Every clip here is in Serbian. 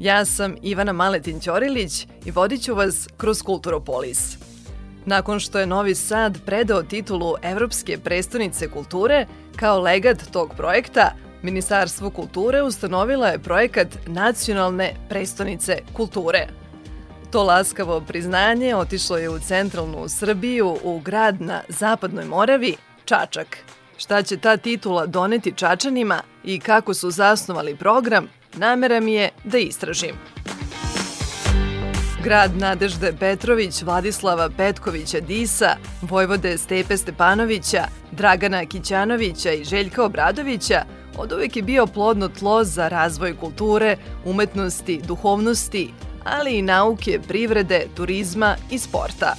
Ja sam Ivana Maletin Ćorilić i vodit ću vas kroz Kulturopolis. Nakon što je Novi Sad predao titulu Evropske prestonice kulture, kao legat tog projekta, Ministarstvo kulture ustanovila je projekat Nacionalne prestonice kulture. To laskavo priznanje otišlo je u centralnu Srbiju, u grad na zapadnoj Moravi, Čačak. Šta će ta titula doneti Čačanima i kako su zasnovali program, namera mi je da istražim. Grad Nadežde Petrović, Vladislava Petkovića Disa, Vojvode Stepe Stepanovića, Dragana Kićanovića i Željka Obradovića od uvek je bio plodno tlo za razvoj kulture, umetnosti, duhovnosti, ali i nauke, privrede, turizma i sporta.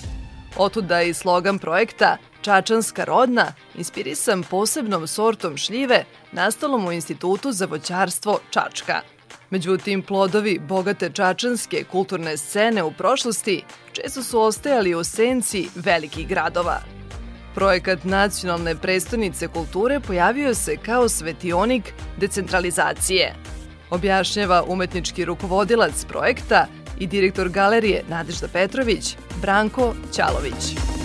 Otuda i slogan projekta Čačanska rodna, inspirisan posebnom sortom šljive nastalom u Institutu za voćarstvo Čačka. Međutim, plodovi bogate čačanske kulturne scene u prošlosti često su ostajali u senci velikih gradova. Projekat Nacionalne prestonice kulture pojavio se kao svetionik decentralizacije. Objašnjava umetnički rukovodilac projekta i direktor galerije Nadežda Petrović, Branko Ćalović.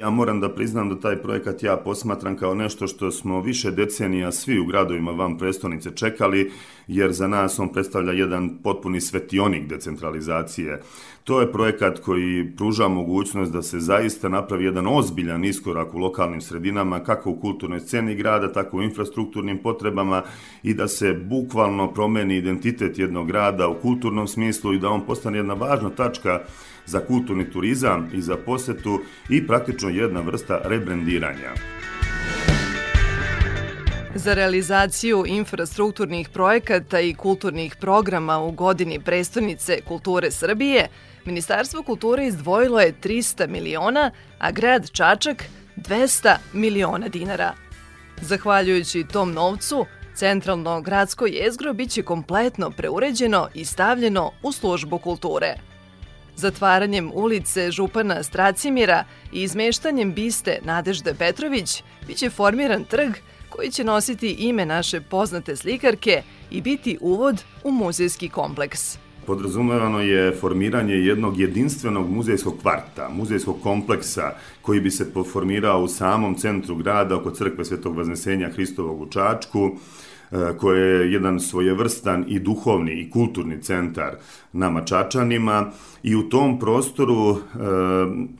Ja moram da priznam da taj projekat ja posmatram kao nešto što smo više decenija svi u gradovima van prestonice čekali, jer za nas on predstavlja jedan potpuni svetionik decentralizacije. To je projekat koji pruža mogućnost da se zaista napravi jedan ozbiljan iskorak u lokalnim sredinama, kako u kulturnoj sceni grada, tako u infrastrukturnim potrebama i da se bukvalno promeni identitet jednog grada u kulturnom smislu i da on postane jedna važna tačka za kulturni turizam i za posetu i praktično jedna vrsta rebrendiranja. Za realizaciju infrastrukturnih projekata i kulturnih programa u godini prestonice kulture Srbije, Ministarstvo kulture izdvojilo je 300 miliona, a grad Čačak 200 miliona dinara. Zahvaljujući tom novcu, centralno gradsko jezgro biće kompletno preuređeno i stavljeno u službu kulture – Zatvaranjem ulice Župana Stracimira i izmeštanjem biste Nadežde Petrović biće formiran trg koji će nositi ime naše poznate slikarke i biti uvod u muzejski kompleks. Podrazumevano je formiranje jednog jedinstvenog muzejskog kvarta, muzejskog kompleksa koji bi se formirao u samom centru grada oko crkve Svetog Vaznesenja Hristovog u Čačku, E, koje je jedan svojevrstan i duhovni i kulturni centar nama Čačanima. I u tom prostoru e,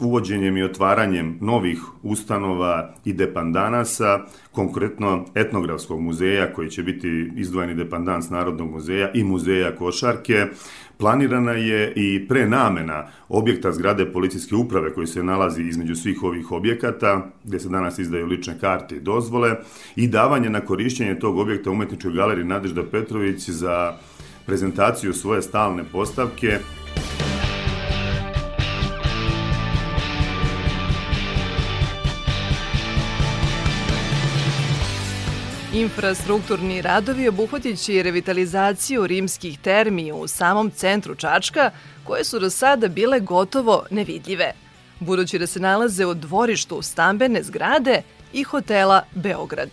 uvođenjem i otvaranjem novih ustanova i depandanasa, konkretno etnografskog muzeja koji će biti izdvojeni depandans Narodnog muzeja i muzeja košarke, Planirana je i prenamena objekta zgrade policijske uprave koji se nalazi između svih ovih objekata, gde se danas izdaju lične karte i dozvole, i davanje na korišćenje tog objekta umetničkoj galeriji Nadežda Petrović za prezentaciju svoje stalne postavke Infrastrukturni radovi obuhvatit će i revitalizaciju rimskih termi u samom centru Čačka, koje su do sada bile gotovo nevidljive, budući da se nalaze u dvorištu stambene zgrade i hotela Beograd.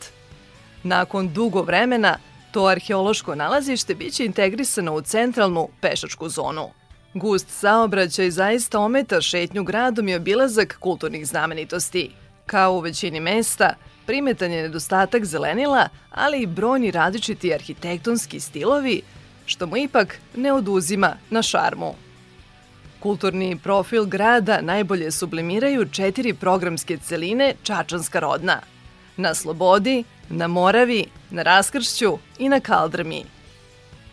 Nakon dugo vremena, to arheološko nalazište biće integrisano u centralnu pešačku zonu. Gust saobraćaj zaista ometa šetnju gradom i obilazak kulturnih znamenitosti. Kao u većini mesta, primetan je nedostatak zelenila, ali i brojni različiti arhitektonski stilovi, što mu ipak ne oduzima na šarmu. Kulturni profil grada najbolje sublimiraju četiri programske celine Čačanska rodna. Na Slobodi, na Moravi, na Raskršću i na Kaldrmi.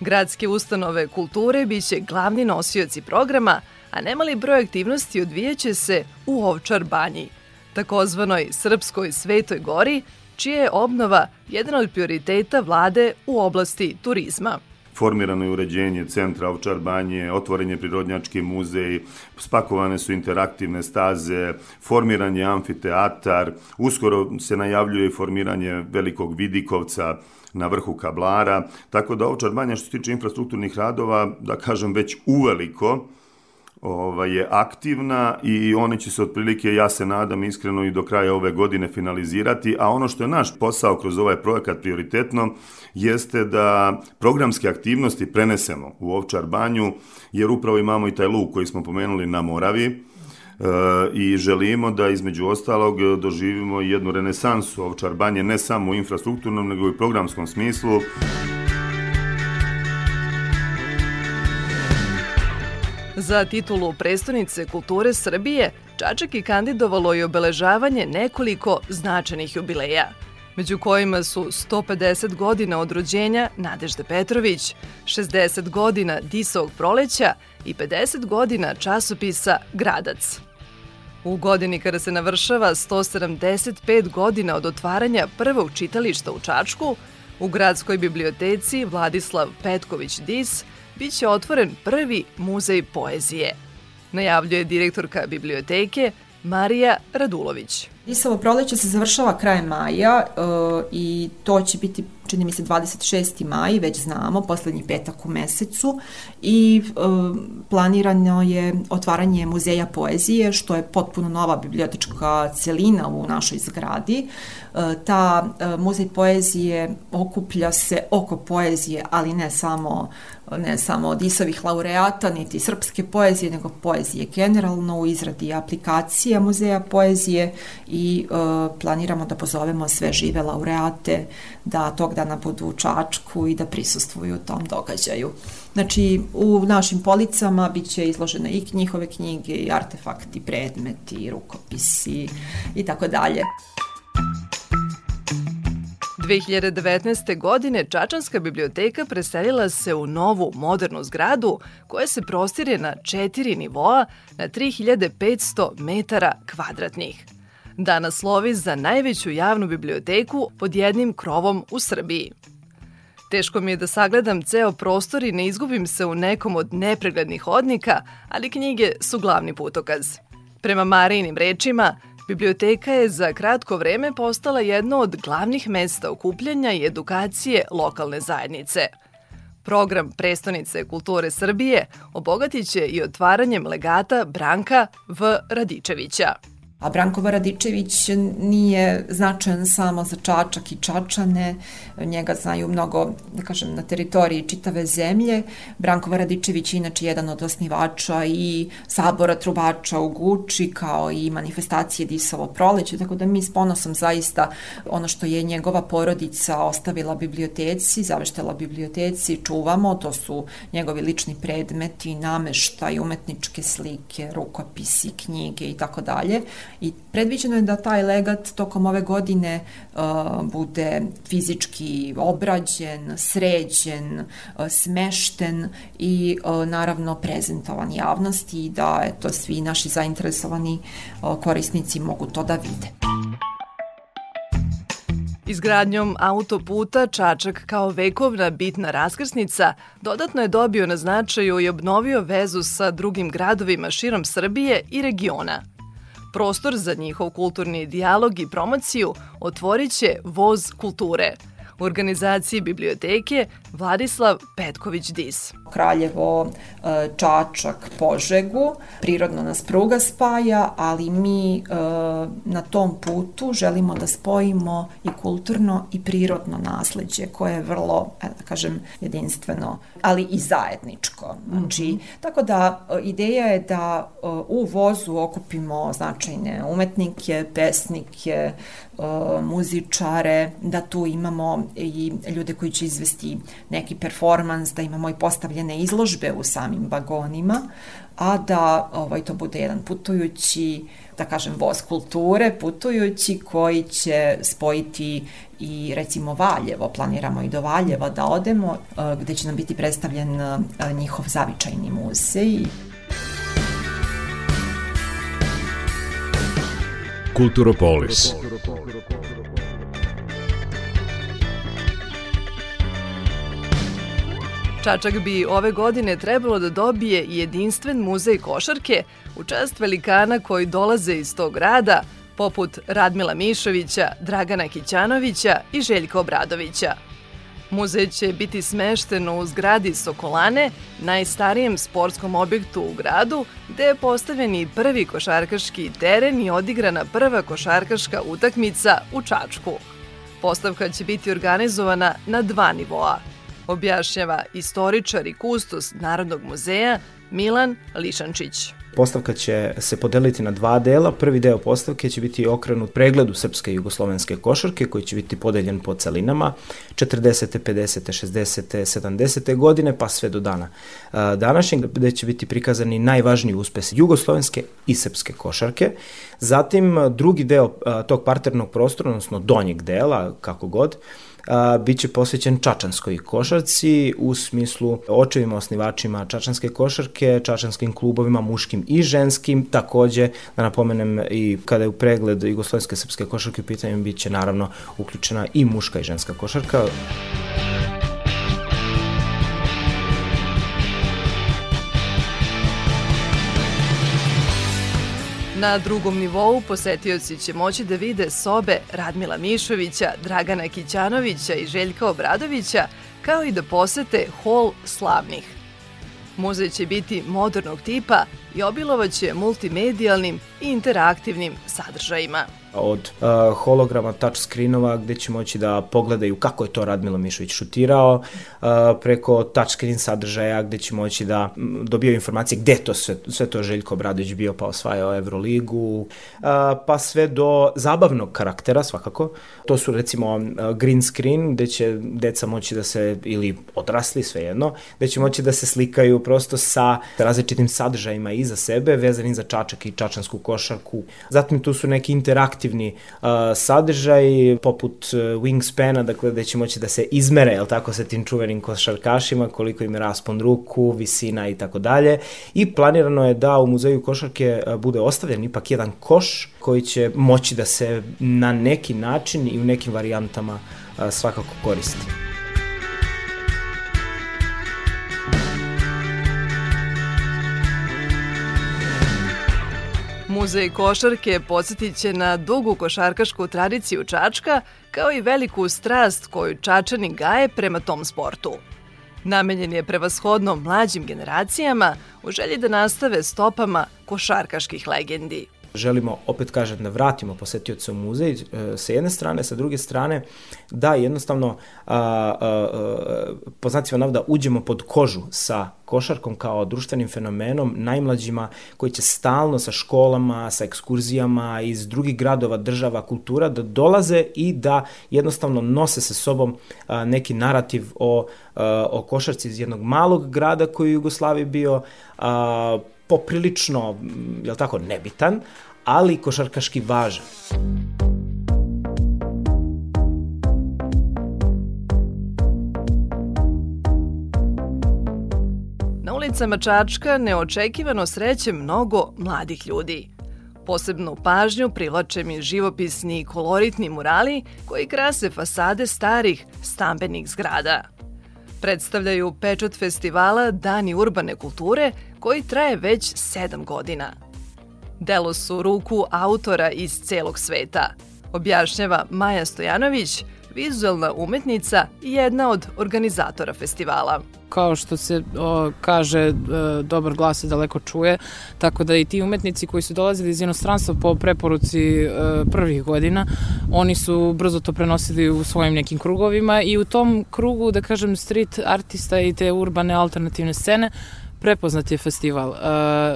Gradske ustanove kulture biće glavni nosioci programa, a nemali broj aktivnosti odvijeće se u Ovčar banji – takozvanoj Srpskoj Svetoj gori, čija je obnova jedan od prioriteta vlade u oblasti turizma. formirano je uređenje centra Ovčar banje, otvoren je prirodnjački muzej, spakovane su interaktivne staze, formiran je amfiteatar, uskoro se najavljuje formiranje velikog vidikovca, na vrhu kablara, tako da Ovčar banja što se tiče infrastrukturnih radova, da kažem već uveliko, ovaj, je aktivna i one će se otprilike, ja se nadam iskreno i do kraja ove godine finalizirati, a ono što je naš posao kroz ovaj projekat prioritetno jeste da programske aktivnosti prenesemo u Ovčar banju, jer upravo imamo i taj luk koji smo pomenuli na Moravi, e, i želimo da između ostalog doživimo jednu renesansu Ovčar banje ne samo u infrastrukturnom nego i programskom smislu. Za titulu prestonice kulture Srbije Čačak je kandidovalo i obeležavanje nekoliko značajnih jubileja, među kojima su 150 godina od rođenja Nadežde Petrović, 60 godina Disovog proleća i 50 godina časopisa Gradac. U godini kada se navršava 175 godina od otvaranja prvog čitališta u Čačku, u gradskoj biblioteci Vladislav Petković Dis biće otvoren prvi muzej poezije. Najavljuje direktorka biblioteke Marija Radulović. Disovo proleće se završava krajem maja e, i to će biti čini mi se 26. maj, već znamo, poslednji petak u mesecu i e, planirano je otvaranje muzeja poezije, što je potpuno nova bibliotečka celina u našoj zgradi. E, ta e, muzej poezije okuplja se oko poezije, ali ne samo ne samo od Isovih laureata, niti srpske poezije, nego poezije generalno u izradi aplikacija muzeja poezije i e, planiramo da pozovemo sve žive laureate da tog dana budu u Čačku i da prisustvuju tom događaju. Znači, u našim policama bit će izložene i njihove knjige, i artefakti, predmeti, rukopisi i tako dalje. 2019. godine Čačanska biblioteka preselila se u novu modernu zgradu koja se prostire na četiri nivoa na 3500 metara kvadratnih. Danas slovi za najveću javnu biblioteku pod jednim krovom u Srbiji. Teško mi je da sagledam ceo prostor i ne izgubim se u nekom od nepreglednih hodnika, ali knjige su glavni putokaz. Prema Marijinim rečima, Biblioteka je za kratko vreme postala jedno od glavnih mesta okupljanja i edukacije lokalne zajednice. Program Prestonice kulture Srbije obogatit će i otvaranjem legata Branka V. Radičevića. A Branko Varadičević nije značajan samo za Čačak i Čačane, njega znaju mnogo, da kažem, na teritoriji čitave zemlje. Branko Varadičević je inače jedan od osnivača i sabora trubača u Guči, kao i manifestacije Disovo proleće, tako da mi s ponosom zaista ono što je njegova porodica ostavila biblioteci, zaveštela biblioteci, čuvamo, to su njegovi lični predmeti, nameštaj, umetničke slike, rukopisi, knjige i tako dalje i predviđeno je da taj legat tokom ove godine uh, bude fizički obrađen, sređen, uh, smešten i uh, naravno prezentovan javnosti i da eto, svi naši zainteresovani uh, korisnici mogu to da vide. Izgradnjom autoputa Čačak kao vekovna bitna raskrsnica dodatno je dobio na značaju i obnovio vezu sa drugim gradovima širom Srbije i regiona – Prostor za njihov kulturni dijalog i promociju otvorit će Voz kulture – u organizaciji biblioteke Vladislav Petković-Dis. Kraljevo, e, Čačak, Požegu, prirodno nas pruga spaja, ali mi e, na tom putu želimo da spojimo i kulturno i prirodno nasledđe koje je vrlo, e, da kažem, jedinstveno, ali i zajedničko. Znači, -hmm. tako da ideja je da u vozu okupimo značajne umetnike, pesnike, muzičare, da tu imamo i ljude koji će izvesti neki performans, da imamo i postavljene izložbe u samim vagonima, a da ovaj, to bude jedan putujući, da kažem, voz kulture, putujući koji će spojiti i recimo Valjevo, planiramo i do Valjeva da odemo, eh, gde će nam biti predstavljen eh, njihov zavičajni muzej. Kulturopolis. Čačak bi ove godine trebalo da dobije jedinstven muzej košarke u čast velikana koji dolaze iz tog grada, poput Radmila Mišovića, Dragana Kićanovića i Željka Obradovića. Muzej će biti smešten u zgradi Sokolane, najstarijem sportskom objektu u gradu, gde je postavljen i prvi košarkaški teren i odigrana prva košarkaška utakmica u Čačku. Postavka će biti organizovana na dva nivoa, objašnjava istoričar i kustos Narodnog muzeja Milan Lišančić. Postavka će se podeliti na dva dela. Prvi deo postavke će biti okrenut pregledu srpske i jugoslovenske košarke koji će biti podeljen po celinama 40. 50. 60. 70. godine pa sve do dana današnjeg gde će biti prikazani najvažniji uspesi jugoslovenske i srpske košarke. Zatim drugi deo tog parternog prostora, odnosno donjeg dela, kako god, a, biće posvećen čačanskoj košarci u smislu očevima osnivačima čačanske košarke, čačanskim klubovima muškim i ženskim, takođe da napomenem i kada je u pregled jugoslovenske srpske košarke u pitanju biće naravno uključena i muška i ženska košarka. Na drugom nivou posetioci će moći da vide sobe Radmila Mišovića, Dragana Kićanovića i Željka Obradovića, kao i da posete hol slavnih. Muzej će biti modernog tipa i obilovaće multimedijalnim i interaktivnim sadržajima od uh, holograma, touch screenova gde će moći da pogledaju kako je to Radmilo Mišović šutirao, uh, preko touch screen sadržaja gde će moći da dobijaju informacije gde to sve, sve to Željko Bradović bio pa osvajao Euroligu, uh, pa sve do zabavnog karaktera svakako. To su recimo uh, green screen gde će deca moći da se, ili odrasli svejedno, gde će moći da se slikaju prosto sa različitim sadržajima iza sebe, vezanim za čačak i čačansku košarku. Zatim tu su neki interaktivni uh, sadržaj poput uh, wingspana, dakle da će moći da se izmere, jel tako, sa tim čuvenim košarkašima, koliko im je raspon ruku, visina i tako dalje. I planirano je da u muzeju košarke uh, bude ostavljen ipak jedan koš koji će moći da se na neki način i u nekim varijantama uh, svakako koristi. Muzej košarke podsjetit će na dugu košarkašku tradiciju Čačka, kao i veliku strast koju Čačani gaje prema tom sportu. Namenjen je prevashodno mlađim generacijama u želji da nastave stopama košarkaških legendi želimo, opet kažem, da vratimo posetioce u muzej e, sa jedne strane, sa druge strane da jednostavno a, a, a, po znacima navoda uđemo pod kožu sa košarkom kao društvenim fenomenom najmlađima koji će stalno sa školama, sa ekskurzijama iz drugih gradova, država, kultura da dolaze i da jednostavno nose sa sobom a, neki narativ o, a, o košarci iz jednog malog grada koji je u Jugoslaviji bio a, poprilično, jel tako, nebitan, ali košarkaški važan. Na ulicama Čačka neočekivano sreće mnogo mladih ljudi. Posebnu pažnju privlače mi živopisni i koloritni murali koji krase fasade starih stambenih zgrada. Predstavljaju pečat festivala Dani urbane kulture koji traje već sedam godina. Delo su ruku autora iz celog sveta, objašnjava Maja Stojanović, vizualna umetnica i jedna od organizatora festivala. Kao što se o, kaže, e, dobar glas se daleko čuje, tako da i ti umetnici koji su dolazili iz inostranstva po preporuci e, prvih godina, oni su brzo to prenosili u svojim nekim krugovima i u tom krugu, da kažem, street artista i te urbane alternativne scene, prepoznat je festival. Uh,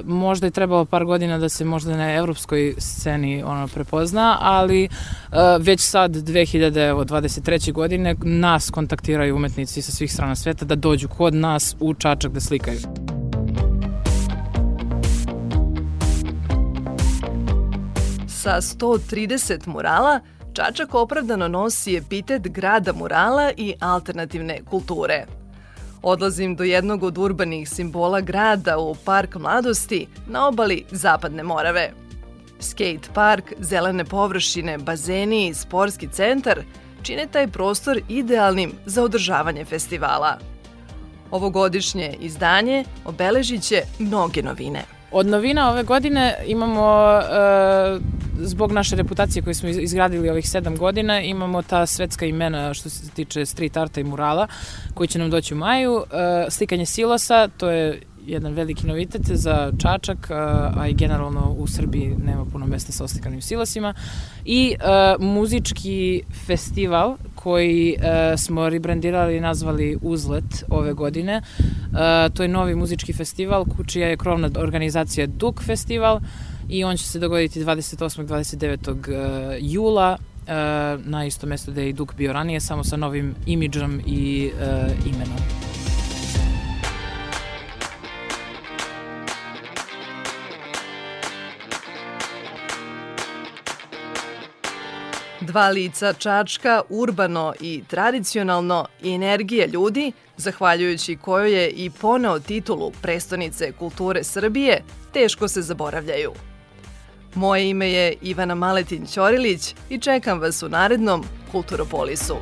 možda je trebalo par godina da se možda na evropskoj sceni ono prepozna, ali uh, već sad 2023. godine nas kontaktiraju umetnici sa svih strana sveta da dođu kod nas u Čačak da slikaju. Sa 130 murala, Čačak opravdano nosi epitet grada murala i alternativne kulture – Odlazim do jednog od urbanih simbola grada u Park mladosti na obali Zapadne Morave. Skate park, zelene površine, bazeni i sportski centar čine taj prostor idealnim za održavanje festivala. Ovogodišnje izdanje obeležit će mnoge novine. Od novina ove godine imamo, e, zbog naše reputacije koju smo izgradili ovih sedam godina, imamo ta svetska imena što se tiče street arta i murala, koji će nam doći u maju. E, slikanje silosa, to je jedan veliki novitet za Čačak, a i generalno u Srbiji nema puno mesta sa oslikanim silosima. I uh, muzički festival koji uh, smo rebrandirali i nazvali Uzlet ove godine. Uh, to je novi muzički festival čija je krovna organizacija Duk festival i on će se dogoditi 28. 29. Uh, jula na isto mesto gde je i Duk bio ranije, samo sa novim imidžom i imenom. Dva lica Čačka, urbano i tradicionalno i energija ljudi, zahvaljujući kojoj je i poneo titulu prestonice kulture Srbije, teško se zaboravljaju. Moje ime je Ivana Maletin Ćorilić i čekam vas u narednom Kulturopolisu.